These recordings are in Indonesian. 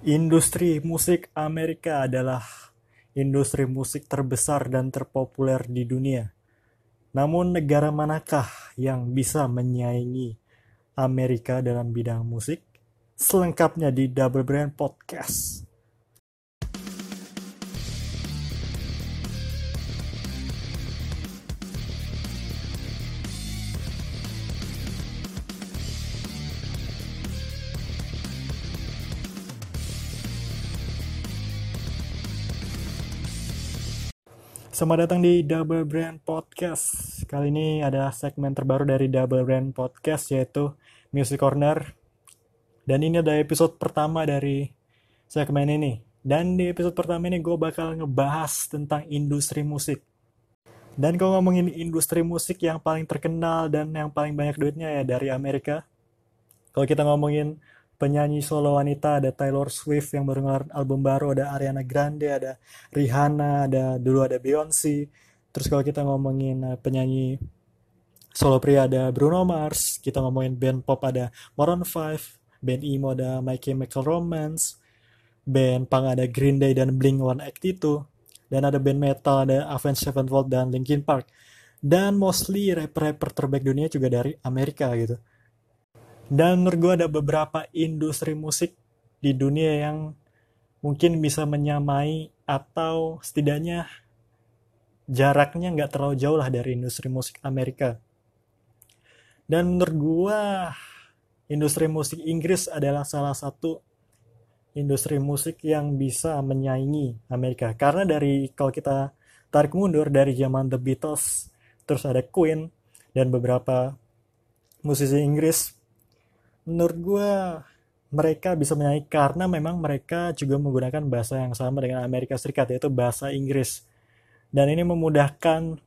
Industri musik Amerika adalah industri musik terbesar dan terpopuler di dunia. Namun negara manakah yang bisa menyaingi Amerika dalam bidang musik? Selengkapnya di Double Brand Podcast. Selamat datang di Double Brand Podcast. Kali ini ada segmen terbaru dari Double Brand Podcast yaitu Music Corner. Dan ini ada episode pertama dari segmen ini. Dan di episode pertama ini gue bakal ngebahas tentang industri musik. Dan kalau ngomongin industri musik yang paling terkenal dan yang paling banyak duitnya ya dari Amerika. Kalau kita ngomongin penyanyi solo wanita ada Taylor Swift yang baru ngeluarin album baru ada Ariana Grande ada Rihanna ada dulu ada Beyonce terus kalau kita ngomongin uh, penyanyi solo pria ada Bruno Mars kita ngomongin band pop ada Maroon 5 band emo ada My Chemical Romance band punk ada Green Day dan Blink-182 dan ada band metal ada Avenged Sevenfold dan Linkin Park. Dan mostly rapper-rapper terbaik dunia juga dari Amerika gitu dan menurut gue ada beberapa industri musik di dunia yang mungkin bisa menyamai atau setidaknya jaraknya nggak terlalu jauh lah dari industri musik Amerika. Dan menurut gue industri musik Inggris adalah salah satu industri musik yang bisa menyaingi Amerika. Karena dari kalau kita tarik mundur dari zaman The Beatles, terus ada Queen dan beberapa musisi Inggris menurut gue mereka bisa menyanyi karena memang mereka juga menggunakan bahasa yang sama dengan Amerika Serikat yaitu bahasa Inggris. Dan ini memudahkan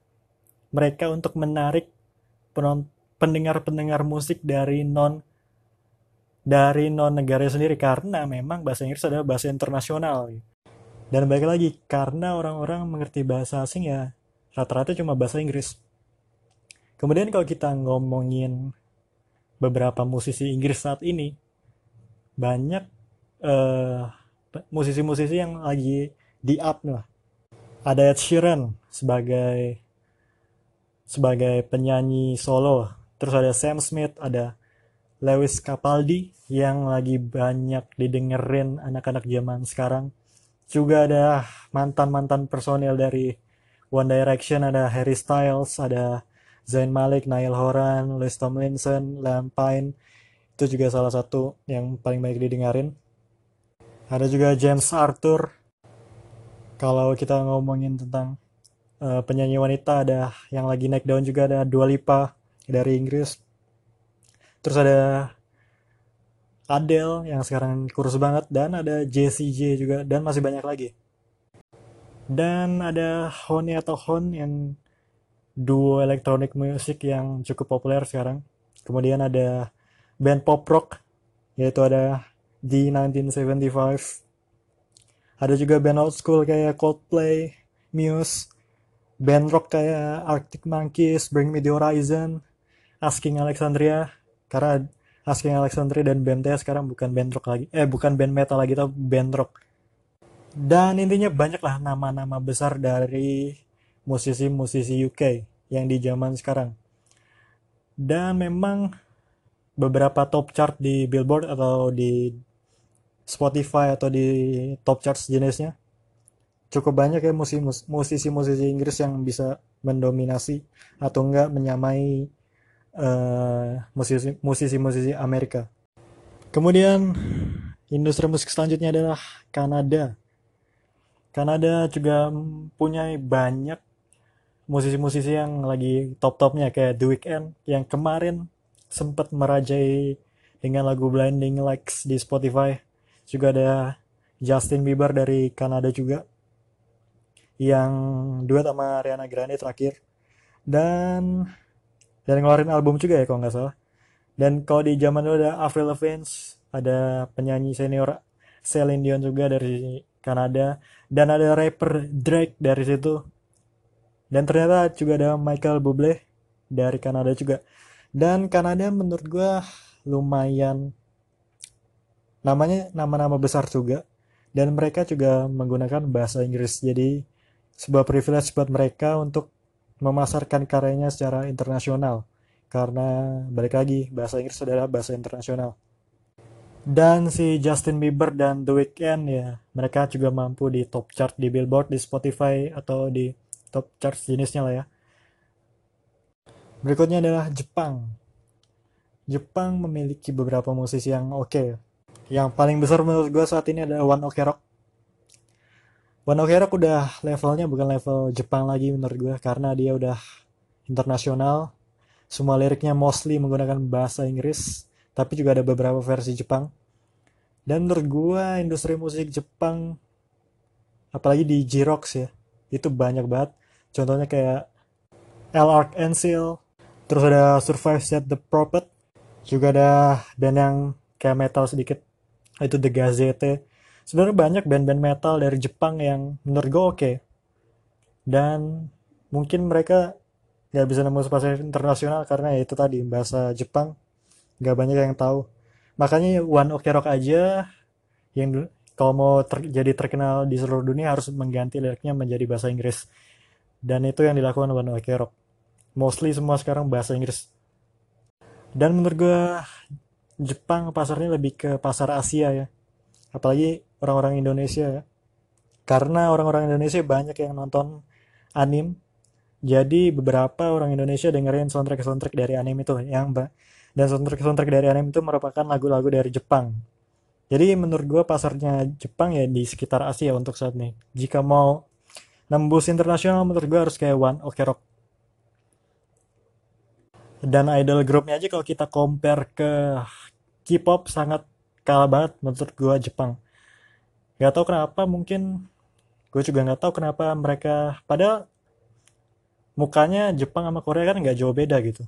mereka untuk menarik pendengar-pendengar musik dari non dari non negara sendiri karena memang bahasa Inggris adalah bahasa internasional. Dan balik lagi karena orang-orang mengerti bahasa asing ya rata-rata cuma bahasa Inggris. Kemudian kalau kita ngomongin beberapa musisi Inggris saat ini banyak uh, musisi-musisi yang lagi di up lah. Ada Ed Sheeran sebagai sebagai penyanyi solo. Terus ada Sam Smith, ada Lewis Capaldi yang lagi banyak didengerin anak-anak zaman sekarang. Juga ada mantan-mantan personil dari One Direction, ada Harry Styles, ada Zayn Malik, Niall Horan, Louis Tomlinson, Liam Pine itu juga salah satu yang paling banyak didengarin. Ada juga James Arthur. Kalau kita ngomongin tentang uh, penyanyi wanita ada yang lagi naik daun juga ada Dua Lipa dari Inggris. Terus ada Adele yang sekarang kurus banget dan ada Jessie J juga dan masih banyak lagi. Dan ada Honey atau Hon yang duo electronic music yang cukup populer sekarang. Kemudian ada band pop rock yaitu ada di 1975. Ada juga band old school kayak Coldplay, Muse, band rock kayak Arctic Monkeys, Bring Me The Horizon, Asking Alexandria. Karena Asking Alexandria dan band sekarang bukan band rock lagi. Eh bukan band metal lagi tapi band rock. Dan intinya banyak lah nama-nama besar dari musisi-musisi UK yang di zaman sekarang. Dan memang beberapa top chart di Billboard atau di Spotify atau di top chart jenisnya cukup banyak ya musisi-musisi Inggris yang bisa mendominasi atau enggak menyamai uh, musisi-musisi Amerika. Kemudian industri musik selanjutnya adalah Kanada. Kanada juga punya banyak musisi-musisi yang lagi top-topnya kayak The Weeknd yang kemarin sempat merajai dengan lagu Blinding Lights di Spotify. Juga ada Justin Bieber dari Kanada juga yang dua sama Ariana Grande terakhir. Dan dan ngeluarin album juga ya kalau nggak salah. Dan kalau di zaman dulu ada Avril Lavigne, ada penyanyi senior Celine Dion juga dari Kanada dan ada rapper Drake dari situ dan ternyata juga ada Michael Bublé dari Kanada juga. Dan Kanada menurut gue lumayan namanya nama-nama besar juga. Dan mereka juga menggunakan bahasa Inggris. Jadi sebuah privilege buat mereka untuk memasarkan karyanya secara internasional. Karena balik lagi bahasa Inggris adalah bahasa internasional. Dan si Justin Bieber dan The Weeknd ya mereka juga mampu di top chart di Billboard di Spotify atau di top chart jenisnya lah ya. Berikutnya adalah Jepang. Jepang memiliki beberapa musisi yang oke. Okay. yang paling besar menurut gue saat ini adalah One Ok Rock One Ok Rock udah levelnya bukan level Jepang lagi menurut gue karena dia udah internasional. Semua liriknya mostly menggunakan bahasa Inggris tapi juga ada beberapa versi Jepang. Dan menurut gue industri musik Jepang apalagi di J-Rocks ya itu banyak banget contohnya kayak L Arc-en-Ciel terus ada Survive Set The Prophet juga ada band yang kayak metal sedikit itu The Gazette. Sebenarnya banyak band-band metal dari Jepang yang menurut gue oke. Okay. dan mungkin mereka nggak bisa nemu pasar internasional karena ya itu tadi bahasa Jepang nggak banyak yang tahu. Makanya One Ok Rock aja yang kalau mau ter jadi terkenal di seluruh dunia harus mengganti liriknya menjadi bahasa Inggris dan itu yang dilakukan One Ok Rock mostly semua sekarang bahasa Inggris. Dan menurut gue Jepang pasarnya lebih ke pasar Asia ya. Apalagi orang-orang Indonesia ya. Karena orang-orang Indonesia banyak yang nonton anim. Jadi beberapa orang Indonesia dengerin soundtrack-soundtrack dari anime itu yang dan soundtrack-soundtrack dari anime itu merupakan lagu-lagu dari Jepang. Jadi menurut gue pasarnya Jepang ya di sekitar Asia untuk saat ini. Jika mau nembus internasional menurut gue harus kayak One Ok Rock. Dan idol grupnya aja kalau kita compare ke K-pop sangat kalah banget menurut gue Jepang. Gak tau kenapa mungkin gue juga gak tahu kenapa mereka pada mukanya Jepang sama Korea kan gak jauh beda gitu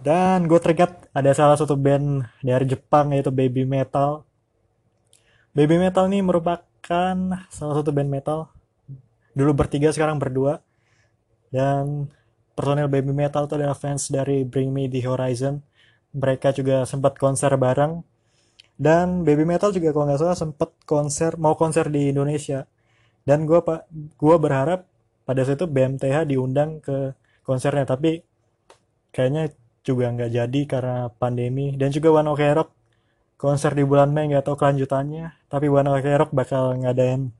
dan gue teringat ada salah satu band dari Jepang yaitu Baby Metal. Baby Metal ini merupakan salah satu band metal. Dulu bertiga sekarang berdua. Dan personel Baby Metal itu adalah fans dari Bring Me The Horizon. Mereka juga sempat konser bareng. Dan Baby Metal juga kalau nggak salah sempat konser mau konser di Indonesia. Dan gue pak gue berharap pada saat itu BMTH diundang ke konsernya tapi kayaknya juga nggak jadi karena pandemi dan juga One Ok Rock konser di bulan Mei nggak tahu kelanjutannya tapi One Ok Rock bakal ngadain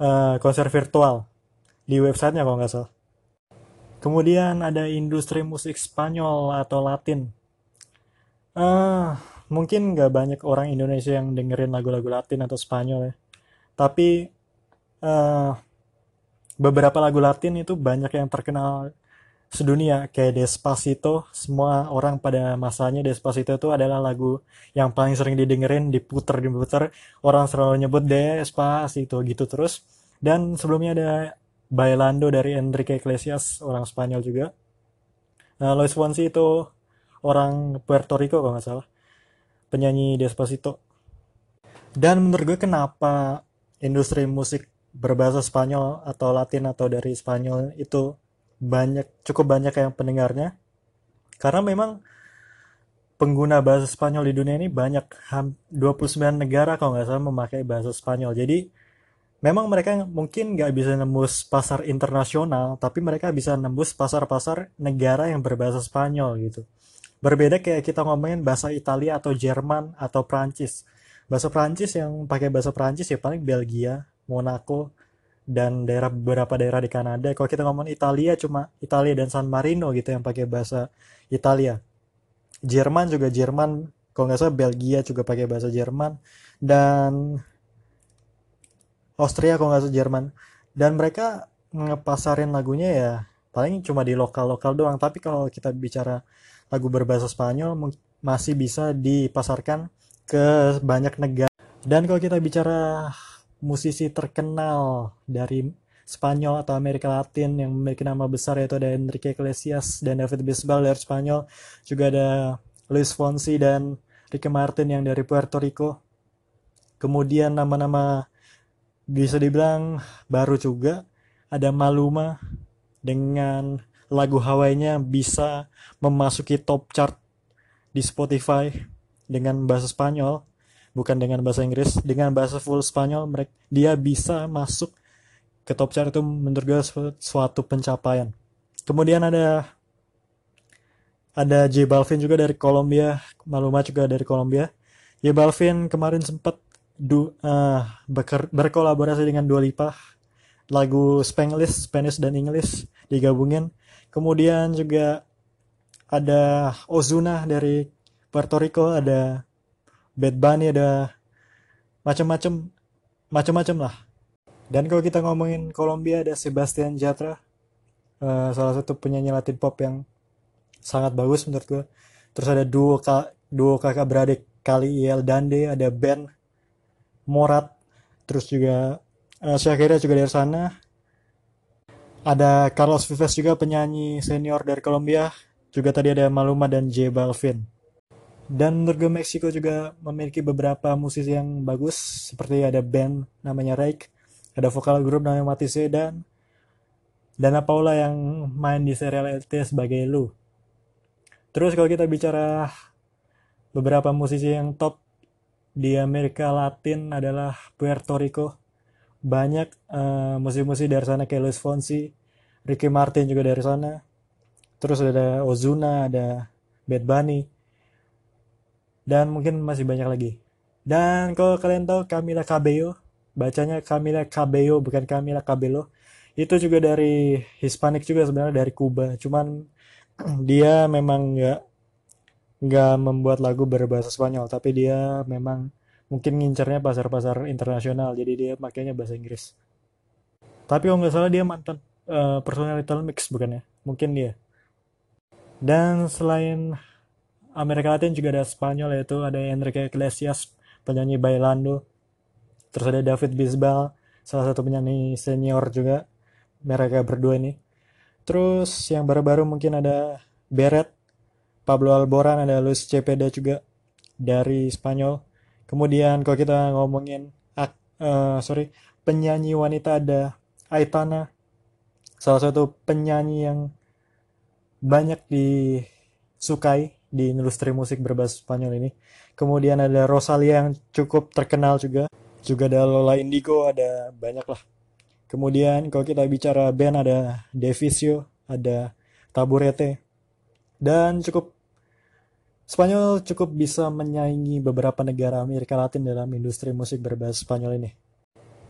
uh, konser virtual di websitenya kalau nggak salah. Kemudian ada industri musik Spanyol atau Latin. Uh, mungkin nggak banyak orang Indonesia yang dengerin lagu-lagu Latin atau Spanyol ya. Tapi uh, beberapa lagu Latin itu banyak yang terkenal sedunia kayak Despacito. Semua orang pada masanya Despacito itu adalah lagu yang paling sering didengerin diputer diputer. Orang selalu nyebut Despacito gitu terus. Dan sebelumnya ada Bailando dari Enrique Iglesias orang Spanyol juga. Nah, Luis Fonsi itu orang Puerto Rico kalau nggak salah. Penyanyi Despacito. Dan menurut gue kenapa industri musik berbahasa Spanyol atau Latin atau dari Spanyol itu banyak cukup banyak yang pendengarnya. Karena memang pengguna bahasa Spanyol di dunia ini banyak 29 negara kalau nggak salah memakai bahasa Spanyol. Jadi memang mereka mungkin nggak bisa nembus pasar internasional tapi mereka bisa nembus pasar-pasar negara yang berbahasa Spanyol gitu. Berbeda kayak kita ngomongin bahasa Italia atau Jerman atau Prancis. Bahasa Prancis yang pakai bahasa Prancis ya paling Belgia Monaco dan daerah beberapa daerah di Kanada. Kalau kita ngomong Italia cuma Italia dan San Marino gitu yang pakai bahasa Italia. Jerman juga Jerman, kalau nggak salah Belgia juga pakai bahasa Jerman dan Austria kalau nggak salah Jerman. Dan mereka ngepasarin lagunya ya paling cuma di lokal-lokal doang. Tapi kalau kita bicara lagu berbahasa Spanyol masih bisa dipasarkan ke banyak negara. Dan kalau kita bicara musisi terkenal dari Spanyol atau Amerika Latin yang memiliki nama besar yaitu ada Enrique Iglesias dan David Bisbal dari Spanyol. Juga ada Luis Fonsi dan Ricky Martin yang dari Puerto Rico. Kemudian nama-nama bisa dibilang baru juga. Ada Maluma dengan lagu Hawaii-nya bisa memasuki top chart di Spotify dengan bahasa Spanyol bukan dengan bahasa Inggris dengan bahasa full Spanyol mereka dia bisa masuk ke top chart itu menurut gue suatu pencapaian. Kemudian ada ada J Balvin juga dari Kolombia Maluma juga dari Kolombia J Balvin kemarin sempat du, uh, berkolaborasi dengan Dua Lipa lagu Spanglish Spanish dan English digabungin. Kemudian juga ada Ozuna dari Puerto Rico ada Bad Bunny ada macam-macam macam-macam lah. Dan kalau kita ngomongin Kolombia ada Sebastian Yatra uh, salah satu penyanyi Latin pop yang sangat bagus menurut gue terus ada duo duo kakak beradik kali El Dande ada Ben Morat terus juga uh, Shakira juga dari sana. Ada Carlos Vives juga penyanyi senior dari Kolombia juga tadi ada Maluma dan J Balvin. Dan menurut gue Meksiko juga memiliki beberapa musisi yang bagus, seperti ada band namanya Rake, ada vokal grup namanya Matisse dan Dana Paula yang main di serial LT sebagai Lu. Terus kalau kita bicara beberapa musisi yang top di Amerika Latin adalah Puerto Rico. Banyak uh, musisi-musisi dari sana kayak Luis Fonsi, Ricky Martin juga dari sana terus ada Ozuna ada Bad Bunny dan mungkin masih banyak lagi. Dan kalau kalian tahu Camila Cabello bacanya Camila Cabello bukan Camila Cabello. Itu juga dari Hispanic juga sebenarnya dari Kuba cuman dia memang nggak nggak membuat lagu berbahasa Spanyol. Tapi dia memang mungkin ngincernya pasar-pasar internasional. Jadi dia makanya bahasa Inggris. Tapi kalau nggak salah dia mantan uh, personal Little Mix bukan ya? Mungkin dia. Dan selain Amerika Latin juga ada Spanyol yaitu ada Enrique Iglesias, penyanyi Bailando. Terus ada David Bisbal, salah satu penyanyi senior juga. Mereka berdua ini. Terus yang baru-baru mungkin ada Beret, Pablo Alboran, ada Luis Cepeda juga dari Spanyol. Kemudian kalau kita ngomongin uh, sorry penyanyi wanita ada Aitana, salah satu penyanyi yang banyak disukai di industri musik berbahasa Spanyol ini. Kemudian ada Rosalia yang cukup terkenal juga. Juga ada Lola Indigo, ada banyak lah. Kemudian kalau kita bicara band ada Devisio, ada Taburete. Dan cukup Spanyol cukup bisa menyaingi beberapa negara Amerika Latin dalam industri musik berbahasa Spanyol ini.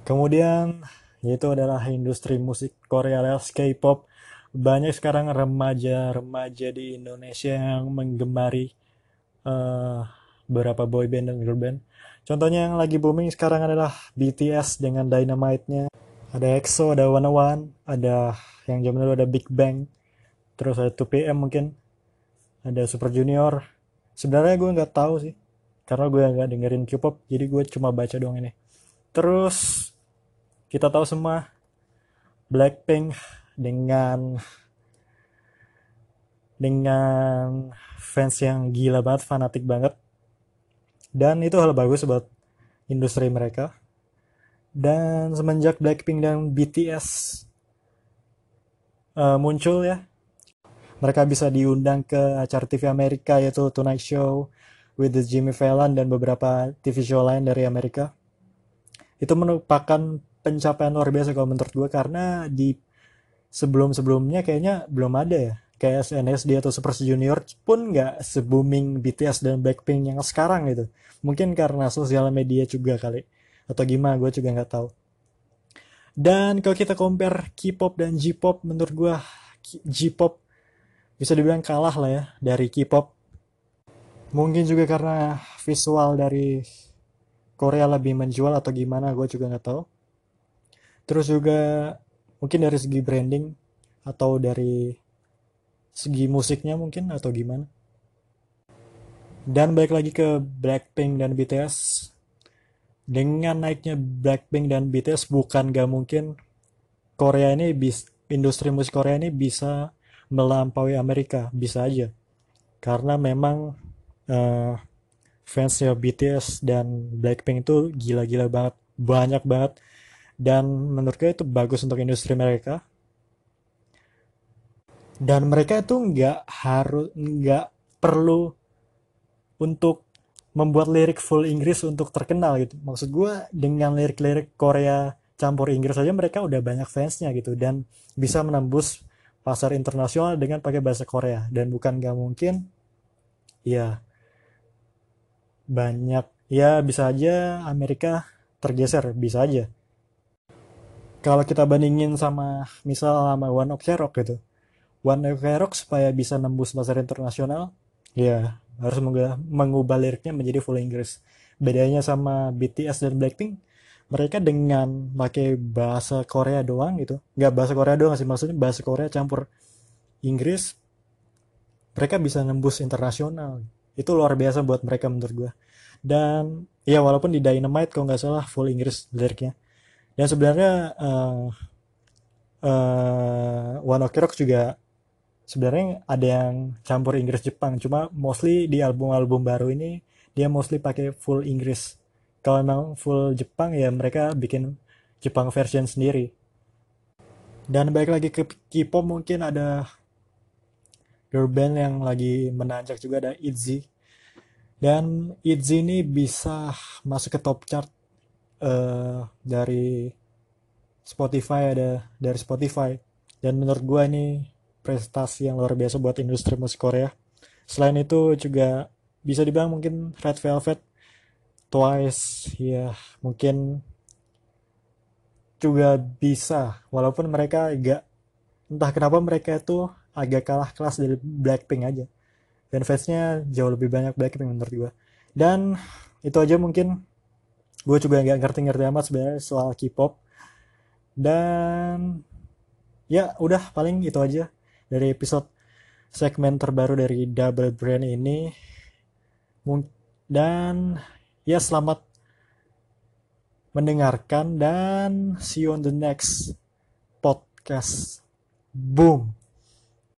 Kemudian yaitu adalah industri musik Korea alias K-pop banyak sekarang remaja-remaja di Indonesia yang menggemari uh, beberapa boy band dan girl band. Contohnya yang lagi booming sekarang adalah BTS dengan Dynamite-nya. Ada EXO, ada One One, ada yang zaman dulu ada Big Bang, terus ada 2PM mungkin, ada Super Junior. Sebenarnya gue nggak tahu sih, karena gue nggak dengerin K-pop, jadi gue cuma baca doang ini. Terus kita tahu semua Blackpink dengan dengan fans yang gila banget, fanatik banget. Dan itu hal bagus buat industri mereka. Dan semenjak Blackpink dan BTS uh, muncul ya, mereka bisa diundang ke acara TV Amerika yaitu Tonight Show with the Jimmy Fallon dan beberapa TV show lain dari Amerika. Itu merupakan pencapaian luar biasa kalau menurut gue karena di sebelum-sebelumnya kayaknya belum ada ya. Kayak SNSD atau Super Junior pun nggak se booming BTS dan Blackpink yang sekarang gitu. Mungkin karena sosial media juga kali. Atau gimana gue juga nggak tahu. Dan kalau kita compare K-pop dan J-pop menurut gue J-pop bisa dibilang kalah lah ya dari K-pop. Mungkin juga karena visual dari Korea lebih menjual atau gimana gue juga nggak tahu. Terus juga mungkin dari segi branding atau dari segi musiknya mungkin atau gimana? Dan balik lagi ke Blackpink dan BTS dengan naiknya Blackpink dan BTS bukan gak mungkin Korea ini bis, industri musik Korea ini bisa melampaui Amerika. Bisa aja. Karena memang uh, fansnya BTS dan Blackpink itu gila-gila banget. Banyak banget dan menurut gue itu bagus untuk industri mereka. Dan mereka itu nggak harus nggak perlu untuk membuat lirik full Inggris untuk terkenal gitu. Maksud gue dengan lirik-lirik Korea campur Inggris saja mereka udah banyak fansnya gitu. Dan bisa menembus pasar internasional dengan pakai bahasa Korea. Dan bukan gak mungkin ya banyak ya bisa aja Amerika tergeser bisa aja kalau kita bandingin sama misal sama One Ok Rock gitu. One Ok Rock supaya bisa nembus pasar internasional ya harus mengubah liriknya menjadi full Inggris. Bedanya sama BTS dan Blackpink mereka dengan pakai bahasa Korea doang gitu. Nggak bahasa Korea doang sih maksudnya bahasa Korea campur Inggris mereka bisa nembus internasional. Itu luar biasa buat mereka menurut gue dan ya walaupun di Dynamite kalau nggak salah full Inggris liriknya dan sebenarnya uh, uh, One Ok Rock juga sebenarnya ada yang campur Inggris Jepang. Cuma mostly di album-album baru ini dia mostly pakai full Inggris. Kalau emang full Jepang ya mereka bikin Jepang version sendiri. Dan baik lagi ke K-pop mungkin ada girl band yang lagi menanjak juga ada ITZY. Dan ITZY ini bisa masuk ke top chart uh, dari Spotify ada dari Spotify. Dan menurut gue ini prestasi yang luar biasa buat industri musik Korea. Selain itu juga bisa dibilang mungkin Red Velvet Twice ya mungkin juga bisa. Walaupun mereka agak entah kenapa mereka itu agak kalah kelas dari Blackpink aja. Dan fansnya jauh lebih banyak Blackpink menurut gue dan itu aja mungkin gue juga nggak ngerti-ngerti amat sebenarnya soal K-pop. Dan ya udah paling itu aja dari episode segmen terbaru dari Double Brand ini. Dan ya selamat mendengarkan dan see you on the next podcast. Boom